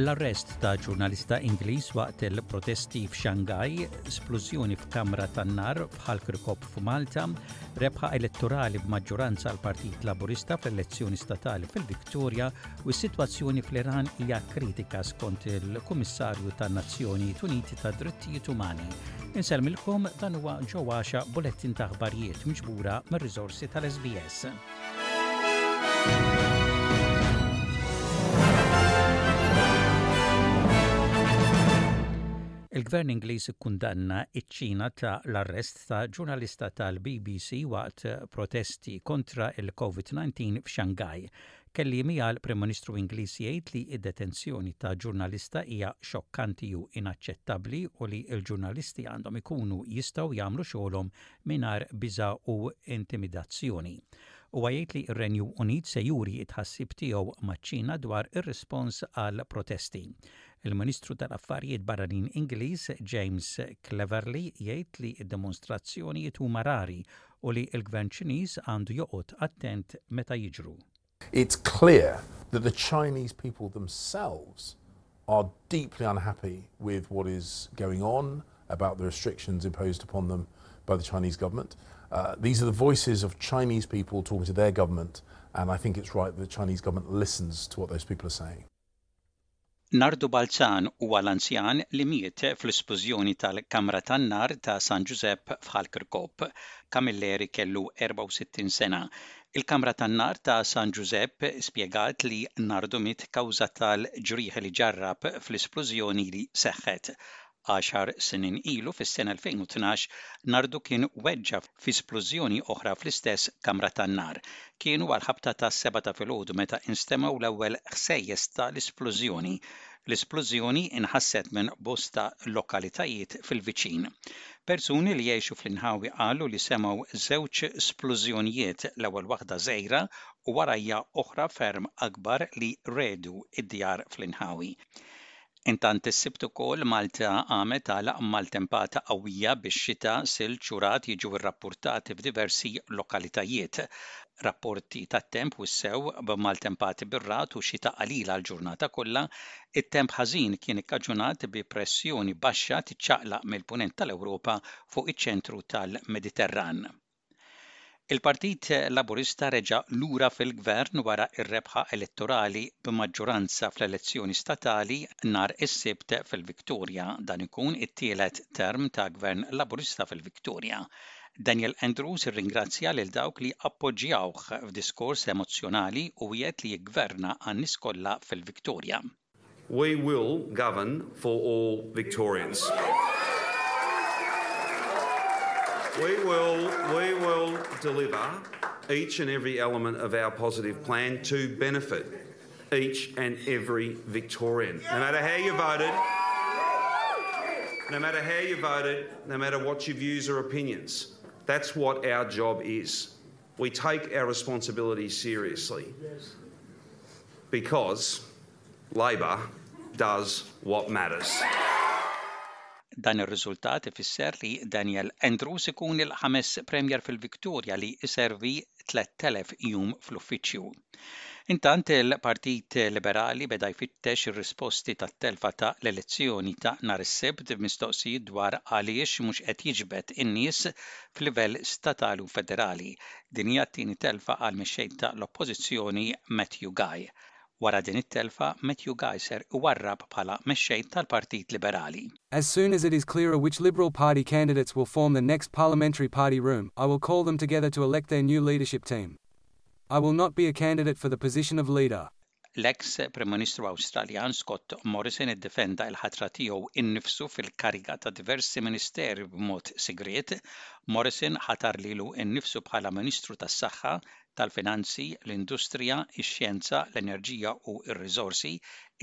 L-arrest ta' ġurnalista Ingliż waqt il-protesti f'Xangaj, splużjoni f'kamra tan-nar bħal krikop f'Malta, rebħa elettorali b'maġġoranza għal Partit Laburista fl-elezzjoni statali fil-Viktorja u s-sitwazzjoni fl-Iran hija kritika skont il-Kummissarju tan-Nazzjonijiet Uniti tad-Drittijiet Umani. Insellmilkom dan huwa ġo għaxa bulettin ta' aħbarijiet miġbura mir-riżorsi tal-SBS. Il-Gvern Ingliż ikkundanna iċ-Ċina ta' l-arrest ta' ġurnalista tal-BBC waqt protesti kontra il-COVID-19 f'Xangaj. Kelliemi għal Prim Ministru Ingliż jgħid li d-detenzjoni ta' ġurnalista hija xokkanti u inaċċettabbli u li l-ġurnalisti għandhom ikunu jistgħu jagħmlu xogħolhom mingħajr biża' u intimidazzjoni. Huwa jgħid li r-Renju Unit se juri t-tħassib tiegħu maċ-Ċina dwar ir-rispons għall-protesti. Il-Ministru tal-Affarijiet Barranin Ingliż, James Cleverly, jgħid li d-dimonstrazzjonijiet huma rari u li l-Gvern Ċiniż għandu joqgħod attent meta jiġru. It's clear that the Chinese people themselves are deeply unhappy with what is going on about the restrictions imposed upon them by the Chinese government. Uh, these are the voices of Chinese people talking to their government, and I think it's right that the Chinese government listens to what those people are saying. Nardu Balzan huwa l-anzjan li miet fl-isplużjoni tal-Kamra tan-Nar ta' San Ġużepp f'Ħal Kirkop. Camilleri kellu 64 sena. Il-Kamra tan-Nar ta' San Ġużepp spjegat li Nardu miet kawża tal-ġrieħi li ġarrab fl-isplużjoni li seħħet. Għaxar snin ilu, fis-sena 2012, Nardu kien weġġa' fi splużjoni oħra fl-istess kamra tan-nar. Kienu għall-ħabta tas-sebgħa ta' filgħodu meta instemgħu l-ewwel ħsejjes ta' l-isplużjoni. L-isplużjoni nħasset minn bosta lokalitajiet fil-viċin. Persuni li jgħixu fl-inħawi qalu li semgħu żewġ splużjonijiet, l-ewwel waħda żgħira u warajha oħra ferm akbar li rgħedu d-djar fl-inħawi. Intant is-Sibt ukoll Malta qamet għal maltempata qawwija bix-xita, silġ u ragħad jiġu rrappurtati f'diversi lokalitajiet. Rapporti tat-temp wissew b'maltempati bir-ragħad u xita qalil għall-ġurnata kollha. It-temp ħażin kien ikkaġunat bi pressjoni baxxa tiċċaqlaq mill-Punent tal-Ewropa fuq iċ-ċentru tal-Mediterran. Il-Partit Laburista reġa' lura fil-Gvern wara r-rebħa elettorali b'maġġoranza fl-elezzjoni statali nhar is-Sibt fil-Victoria. Dan ikun it-tielet term ta' Gvern Laburista fil-Victoria. Daniel Andrews irringrazzja lil dawk li appoġġjawh f'diskors emozzjonali u wiegħed li jiggverna għan-nies kollha fil-Victoria. We will govern for all Victorians. We will, we will deliver each and every element of our positive plan to benefit each and every Victorian. No matter how you voted, no matter how you voted, no matter what your views or opinions, that's what our job is. We take our responsibilities seriously because Labor does what matters. Dan ir-riżultat ifisser li Daniel Andrews ikun il-ħames Premier fil-Victoria li iservi 3,000 jum fl-uffiċċju. Intant il-Partit Liberali beda jfittex ir-risposti tat-telfa ta' l-elezzjoni ta' nhar is-Sibt b'mistoqsijiet dwar għaliex mhux qed jiġbed in-nies f'livell statali u federali. Din hija t-tieni telfa għall-mexxej ta' l-Oppożizzjoni Mathew Guy. Wara din it-telfa, Mathew Guy ser iwarrab bħala mexxej tal-Partit Liberali. As soon as it is clearer which Liberal Party candidates will form the next Parliamentary Party room, I will call them together to elect their new leadership team. I will not be a candidate for the position of leader. L-eks Prim Ministru Awstraljan Scott Morrison iddefenda il-ħatra tiegħu innifsu fil-kariga ta' diversi ministeri b'mod sigriet. Morrison ħatar lilu innifsu bħala Ministru tas-Saħħa, tal-Finanzi, l-Industrija, ix-Xjenza, l-Enerġija u r-Riżorsi,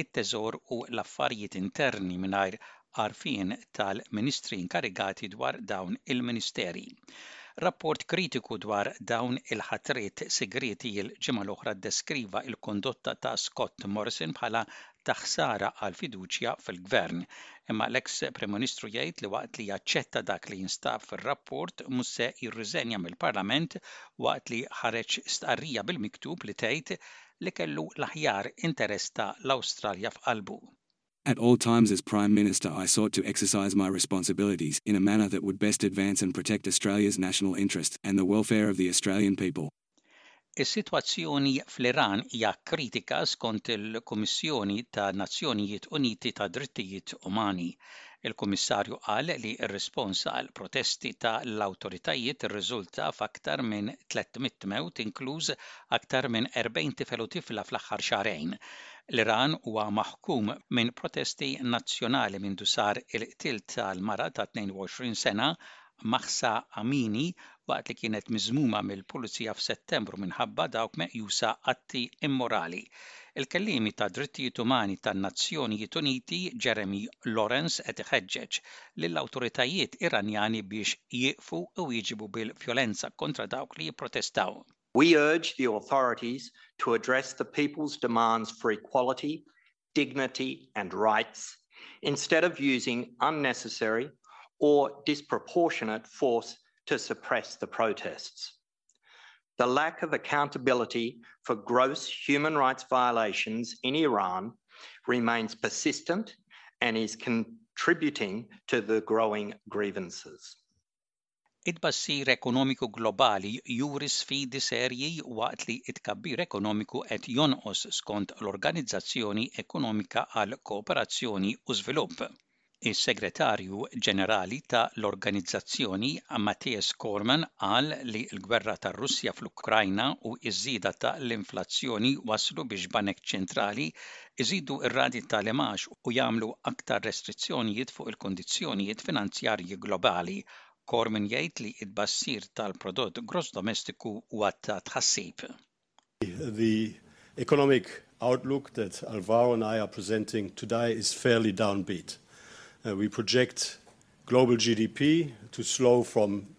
it-Teżor u l-Affarijiet Interni mingħajr għarfien tal-ministri inkarigati dwar dawn il-ministeri. Rapport kritiku dwar dawn il-ħatriet sigrieti l-ġimgħa l-oħra ddeskriva l-kondotta ta' Scott Morrison bħala ta' ħsara għall-fiduċja fil-gvern. Imma l-eks Prim Ministru jgħid li waqt li jaċċetta dak li jinstab fir-rapport mhux se jirriżenja mill-Parlament waqt li ħareġ stqarrija bil-miktub li tgħid li kellu l-aħjar interess ta' l-Awstralja f'qalbu. At all times as Prime Minister I sought to exercise my responsibilities in a manner that would best advance and protect Australia's national interests and the welfare of the Australian people. Is-sitwazzjoni fl-Iran hija kritika skont il-Kummissjoni tan-Nazzjonijiet Uniti tad-Drittijiet Umani. Il-Kummissarju qal li r-rispons għall-protesti ta' l-awtoritajiet rriżulta f'aktar minn 300 mewt inkluż aktar minn 40 tifel u tifla fl-aħħar xahrejn. L-Iran huwa maħkum minn protesti nazzjonali mindu sar il-qtil tal-mara ta' 22 sena, Mahsa Amini, waqt li kienet miżmuma mill-pulizija f'Settembru minħabba dawk meqjusa atti immorali. Il-kelliemi tad-drittijiet umani tan-Nazzjonijiet Uniti, Jeremy Lawrence qed iħeġġeġ lill-awtoritajiet Iranjani biex jieqfu iwieġbu bil-vjolenza kontra dawk li jipprotestaw. We urge the authorities to address the people's demands for equality, dignity, and rights instead of using unnecessary or disproportionate force to suppress the protests. The lack of accountability for gross human rights violations in Iran remains persistent and is contributing to the growing grievances. It-tbassir ekonomiku globali juri sfidi serji waqt li t-tkabbir ekonomiku qed jonqos skont l-Organizzazzjoni Ekonomika għall-Kooperazzjoni u Żvilupp. Is-Segretarju Ġenerali ta' l-organizzazzjoni, Mathias Cormann qal li l-gwerra tar-Russja fl-Ukrajna u ż-żieda ta' l-inflazzjoni wasslu biex banek ċentrali iżidu r-rati ta' l-imgħax u jagħmlu aktar restrizzjonijiet fuq il-kundizzjonijiet finanzjarji globali, Corman jgħid li t-tbassir tal-prodott gross domestiku huwa ta' tħassib. The economic outlook that Alvaro and I are presenting today is fairly downbeat. We project global GDP to slow from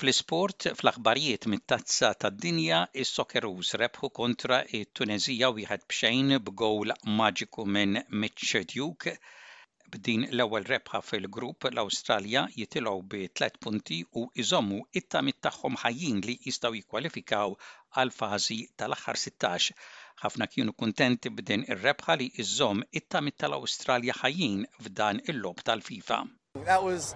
Fl-isport, fl-aħbarijiet mit-Tazza tad-Dinja, is-Socceroos rebħu kontra t-Tuneżija wieħed b'xejn b'gowl maġiku minn Mitch Duke. B'din l-ewwel rebħa fil-grupp, l-Awstralja jitilgħu bi tliet punti u jżommu t-tamiet tagħhom ħajjin li jistgħu jikkwalifikaw għall-fażi tal-aħħar sittax. Ħafna kienu kuntenti b'din ir-rebħa li żżomm it-tamiet tal-Awstralja ħajjin f'dan il-logħob tal-FIFA. That was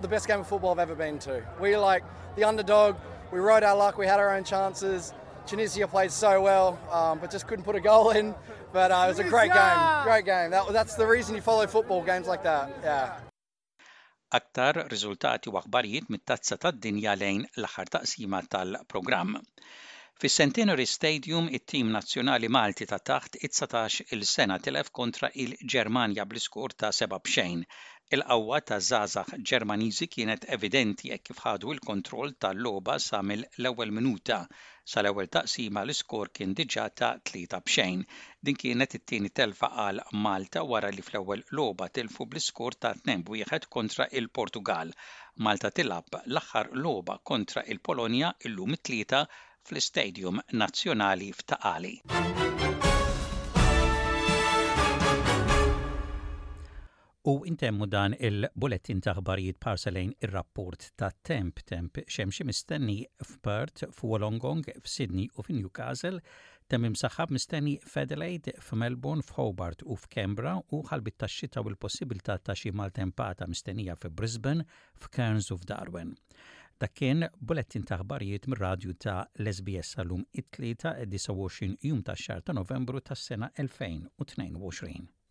the best game of football I've ever been to. We like the underdog. We rode our luck. We had our own chances. Tunisia played so well, um, but just couldn't put a goal in. But uh, it was a great game. Great game. That, that's the reason you follow football games like that. Yeah. aktar riżultati u aħbarijiet mit-tazza tad-dinja lejn l-aħħar taqsima tal-programm. Fis-Centenary Stadium it-tim nazzjonali Malti ta' taħt it-dsatax il sena tilef kontra il-Ġermanja bl-iskor ta' seba' b'xejn. Il-qawwa taż-żgħażagħ Ġermaniżi kienet evidenti hekk kif ħadu l-kontroll tal-logħba sa mill-ewwel minuta. Sal-ewwel taqsima l-iskor kien diġà ta' tlieta b'xejn. Din kienet it-tieni telfa għal Malta wara li fl-ewwel logħba tilfu bl-iskor ta' tnejn b'wieħed kontra il-Portugall. Malta tilgħab l-aħħar logħba kontra l-Polonja llum it-Tlieta fl-Istadium Nazzjonali f'Ta' Qali. U intemmu dan il-bulettin ta' ħbarijiet parsa lejn ir-rapport ta' temp temp xemxi mistenni f'Perth, f'Wolongong, f'Sydney u f'Newcastle Temm imsaħħab mistenni f'Adelaide, f'Melbourne, f'Hobart u f'Canberra u ħalbit tax-xita u l-possibilità ta' xi maltempata mistennija fi Brisbane, f'Cairns u f'Darwin. Dak kien bulettin ta' aħbarijiet mir-radju ta' l-SBS għallum it-Tlieta, 29 jum tax-xahar ta' Novembru tas-sena 2022.